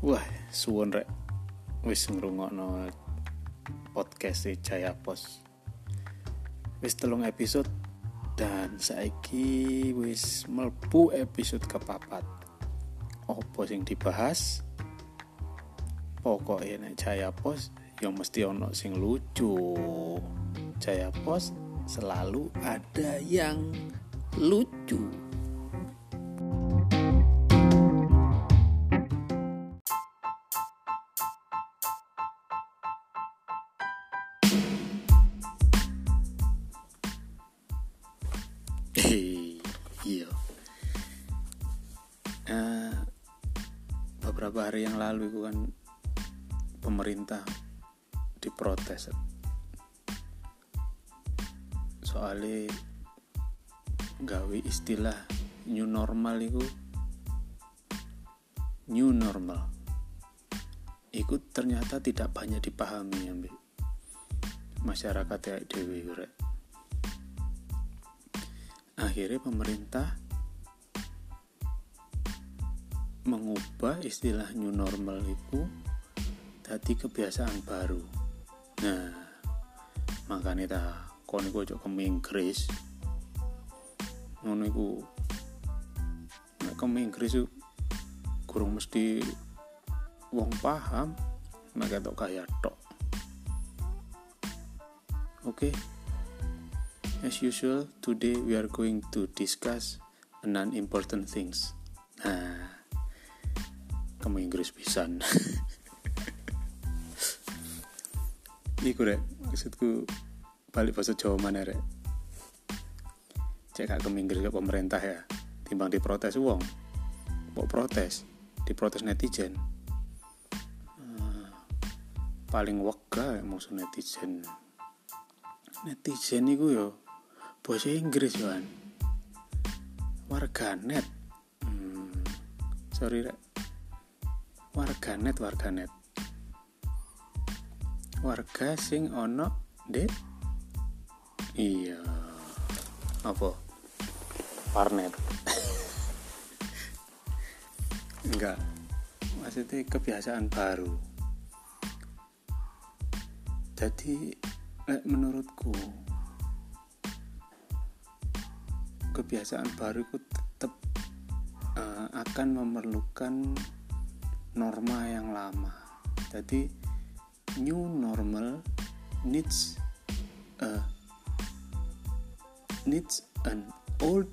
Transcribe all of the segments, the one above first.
Wah, suwon rek wis ngrungokno podcast e Jaya Pos. Wis telung episode dan saiki wis mlebu episode kepapat. Apa sing dibahas? Pokoknya nek Jaya Pos yang mesti ono sing lucu. Jaya Pos selalu ada yang lucu. Beberapa hari yang lalu itu kan pemerintah diprotes. Soalnya gawe istilah new normal itu new normal. Itu ternyata tidak banyak dipahami ya masyarakat ya dewi akhirnya pemerintah mengubah istilah new normal itu tadi kebiasaan baru nah makanya ta kon iku ojo ke Inggris ngono iku Inggris kurang mesti wong paham nek ketok kaya tok oke okay. As usual, today we are going to discuss non-important things. Nah, kamu Inggris pisan. Iku rek, maksudku balik bahasa Jawa mana rek. Cek gak ke Inggris ke pemerintah ya, timbang diprotes uang. Mau protes, diprotes netizen. Uh, paling wega musuh netizen. Netizen itu yo bahasa Inggris kan warganet hmm, sorry rek warganet warganet. Warga sing ono de? Iya. Apa? Warnet. Enggak. Maksudnya kebiasaan baru. Jadi menurutku kebiasaan baru itu tetap uh, akan memerlukan norma yang lama. Jadi new normal needs uh, needs an old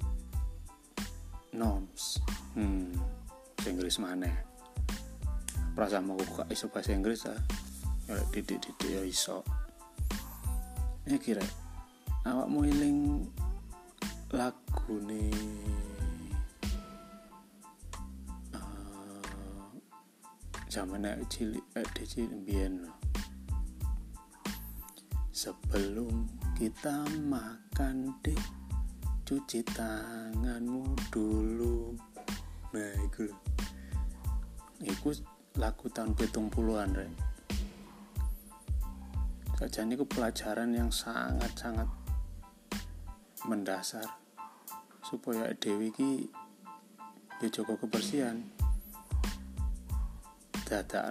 norms. Hmm, Inggris mana? Perasaan mau buka iso bahasa Inggris ah. Ya didik didik ya iso. Ya kira awak mau iling lagu nih zaman cilik eh, cilik sebelum kita makan deh cuci tanganmu dulu. Nah itu itu lagu tahun petung puluhan Ren. Saja ini pelajaran yang sangat-sangat mendasar supaya Dewi ki ya kebersihan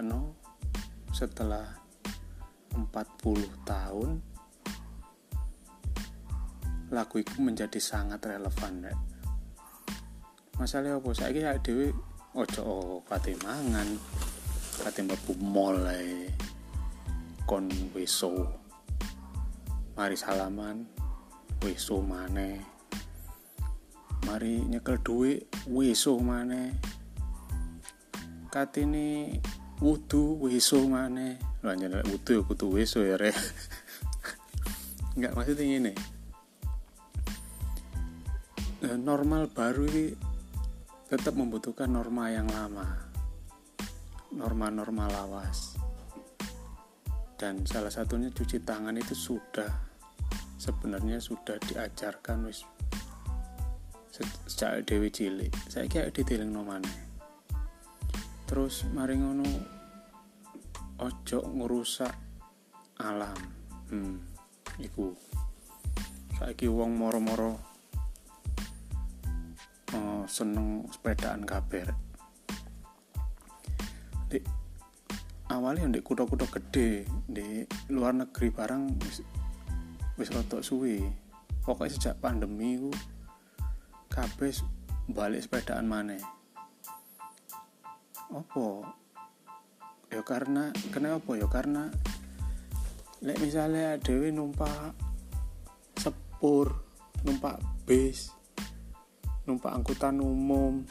no setelah 40 tahun lagu itu menjadi sangat relevan rek. masalah apa? Saya kira Dewi ojo oh, kate mangan kate kon weso mari salaman weso mana mari nyekel duit weso mana katini wudu weso mana lo hanya wudu ya kudu weso ya re nggak maksudnya ini eh, normal baru ini tetap membutuhkan norma yang lama. Norma-norma lawas. Dan salah satunya cuci tangan itu sudah sebenarnya sudah diajarkan wis sejak dewi cilik. Saya kira detailing nomane terus mari ngono ojo ngerusak alam. Hmm iku. Saiki wong moro-moro oh, seneng sepedaan kabar di awalnya di kuto-kuto gede di luar negeri barang wis wis rotok suwi pokoknya sejak pandemi ku kabeh balik sepedaan mana opo ya karena kenapa ya? Karena lek misalnya dewi numpak sepur numpak bis numpak angkutan umum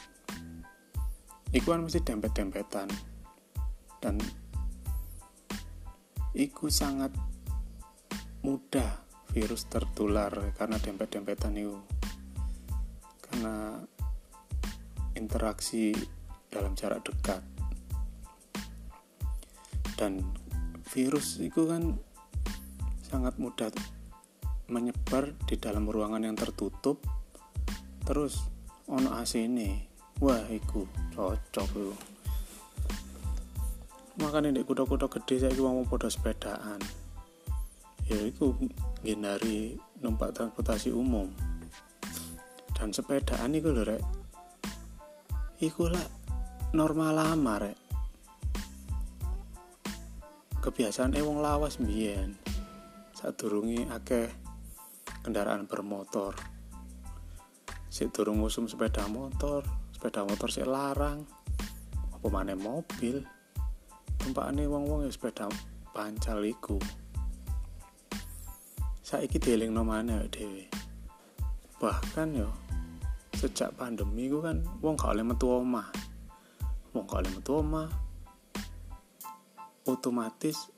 iku kan mesti dempet-dempetan. Dan iku sangat mudah virus tertular karena dempet-dempetan itu karena interaksi dalam jarak dekat. Dan virus itu kan sangat mudah menyebar di dalam ruangan yang tertutup. Terus ono AC ini wah iku cocok itu makanya di kuda-kuda gede saya mau podo sepedaan ya itu hindari numpak transportasi umum. Dan sepedaan itu lho rek. Iku lah normal lama rek. Kebiasaan wong lawas mbiyen. Sadurunge akeh kendaraan bermotor. Si durung usum sepeda motor sepeda motor sik larang. Apa mana mobil? Tumpakane wong-wong ya sepeda pancal iku. Saiki dielingno maneh dhewe. Bahkan yo sejak pandemi ku kan wong gak oleh metu omah gak oleh metu omah. Otomatis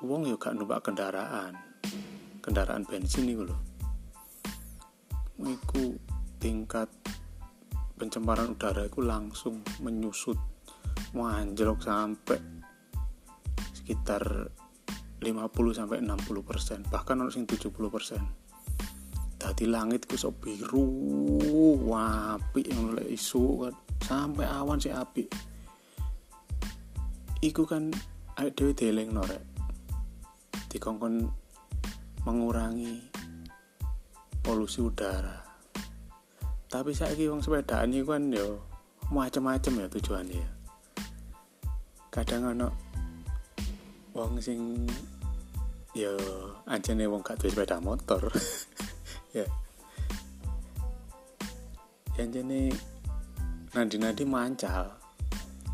wong yo gak numpak kendaraan. Kendaraan bensin iku lho. Iku tingkat pencemaran udara itu langsung menyusut anjlok sampai sekitar 50 sampai 60 persen bahkan harus yang 70 persen tadi langit ku sok biru wapi yang mulai isu kan. Sampai awan si api iku kan ayo dewi deleng norek dikongkon mengurangi polusi udara. Tapi saya wong sepedaan ini kan yo macam-macam ya tujuannya ya. Kadang ono wong sing yo anjene wong gak duwe sepeda motor ya. Anjene nadi-nadi mancal.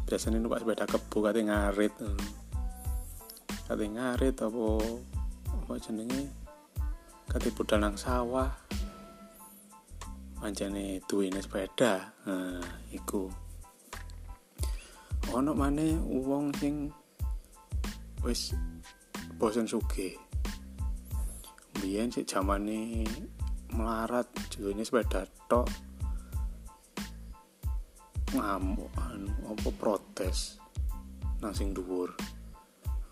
Biasanya numpak sepeda kebu kate ngarit. Kate ngarit apa apa jenenge? Kate budal nang sawah. Anjane duwene sepeda. Nah iku. Ono maneh wong sing wis bosen suge biyen sik zamane melarat juga sepeda tok ngamuk anu apa protes. Nang sing dhuwur.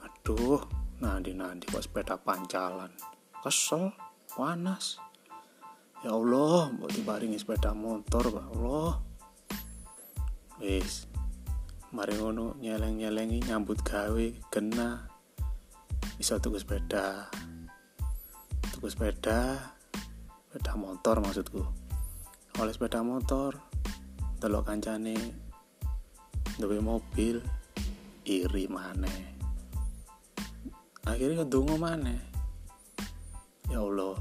Aduh nanti nanti kok sepeda pancalan. Kesel panas. Ya Allah mau dibaringi sepeda motor ya Allah. Wis mari ngono nyeleng-nyelengi nyambut gawe kena bisa tuku sepeda. Tuku sepeda sepeda motor maksudku. Oleh sepeda motor delok kancane duwe mobil iri mana akhirnya ndonga mana ya Allah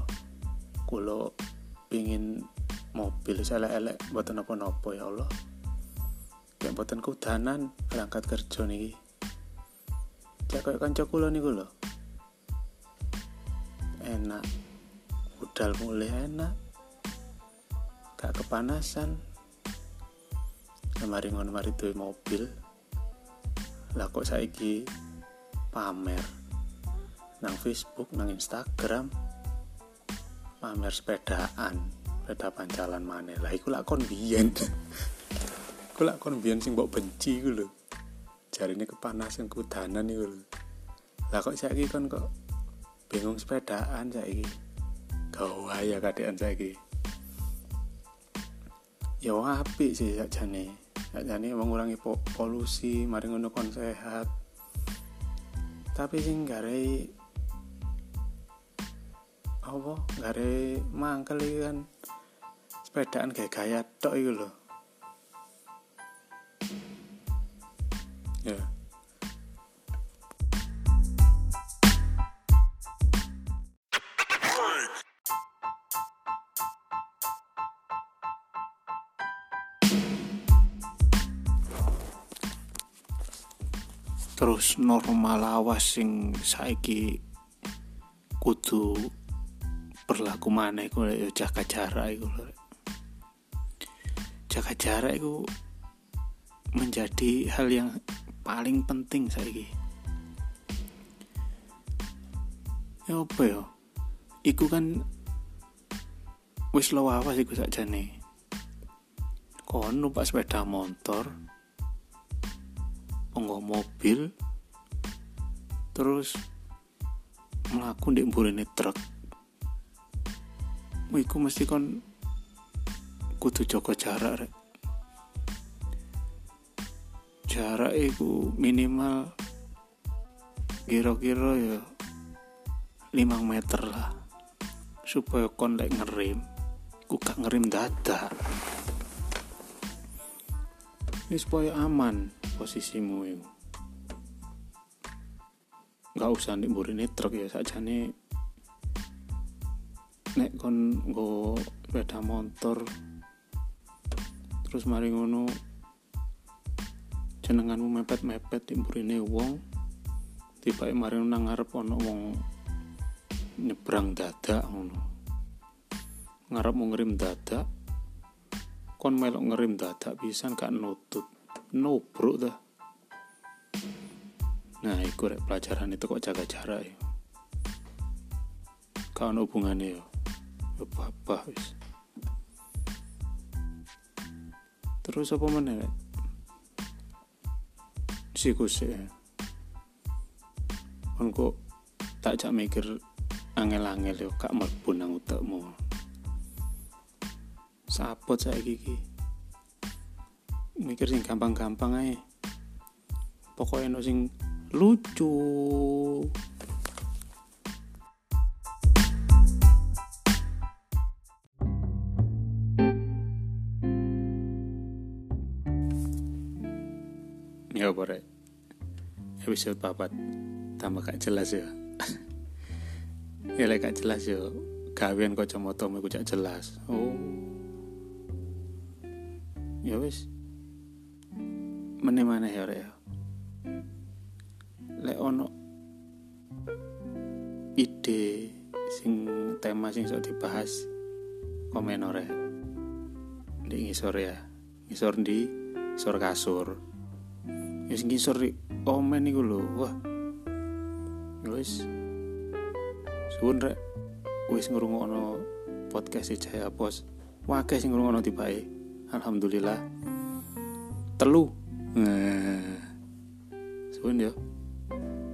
kulo pingin mobil saya elek buat nopo-nopo ya Allah. Yang buatan kudanan berangkat kerja nih cek kayak kanca kula niku lho. Enak budal mulai enak gak kepanasan. Lemari ngono mari duwe mobil. Lah kok saiki pamer nang Facebook nang Instagram pamer sepedaan sepeda pancalan mana lah iku lakon biyen. Aku lak kon sing mbok benci iku lho. Jarine kepanasan kudanan iku lho. Lah kok saiki kon kok bingung sepedaan saiki gawaya kadean saiki. Ya apik sih sakjane. Sakjane mengurangi po polusi mari ngono kon sehat. Tapi sing gare apa? Gare mangkel kan sepedaan kayak gaya tok iku lho. Ya terus normal lawas sing saiki kudu berlaku mana iku ya jaga jarak iku jaga jarak itu menjadi hal yang paling penting saiki. Ya apa ya? Iku kan wis lo awas iku sakjane. Kon numpak sepeda motor penggo mobil terus melaku di mburine truk. Iku mesti kon kudu jaga jarak rek. Jarak iku minimal kira-kira ya 5 meter lah supaya kon lek ngerim ku gak ngerim dadak. Ini supaya aman posisimu itu nggak usah nih burine truk ya saja nih nek kon go sepeda motor terus mari ngono jenenganmu mepet-mepet di burine wong tiba mari nang ngarep ono wong nyebrang dadak ngono. Ngarep mau ngerim dadak kon melok ngerim dadak pisan gak nutut nubruk dah. Nah iku rek pelajaran itu kok jaga jarak ya kau hubungannya ya apa wis. Terus apa mana rek? Sikus ya. Kon kok tak jak mikir angel-angel yo. Kak mlebu nang utekmu. Sapot saya gigi mikir sing gampang-gampang aja pokoknya no sing lucu. Ya boleh episode papat. Tambah gak jelas ya. Ya lek gak jelas ya gawean kacamata mu gak jelas. Oh. Ya wis meneh maneh ya lek ono ide sing tema sing sok dibahas komen ore di ngisor ya. Ngisor di ngisor kasur. Ya sing ngisor di komen iku lho. Wah. Wis. Suwun rek. Wis ngrungokno podcast Jaya Pos. Wakeh sing ngrungokno tibae. Alhamdulillah. Telu Nah, suwun.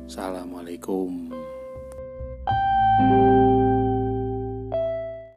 Assalamualaikum.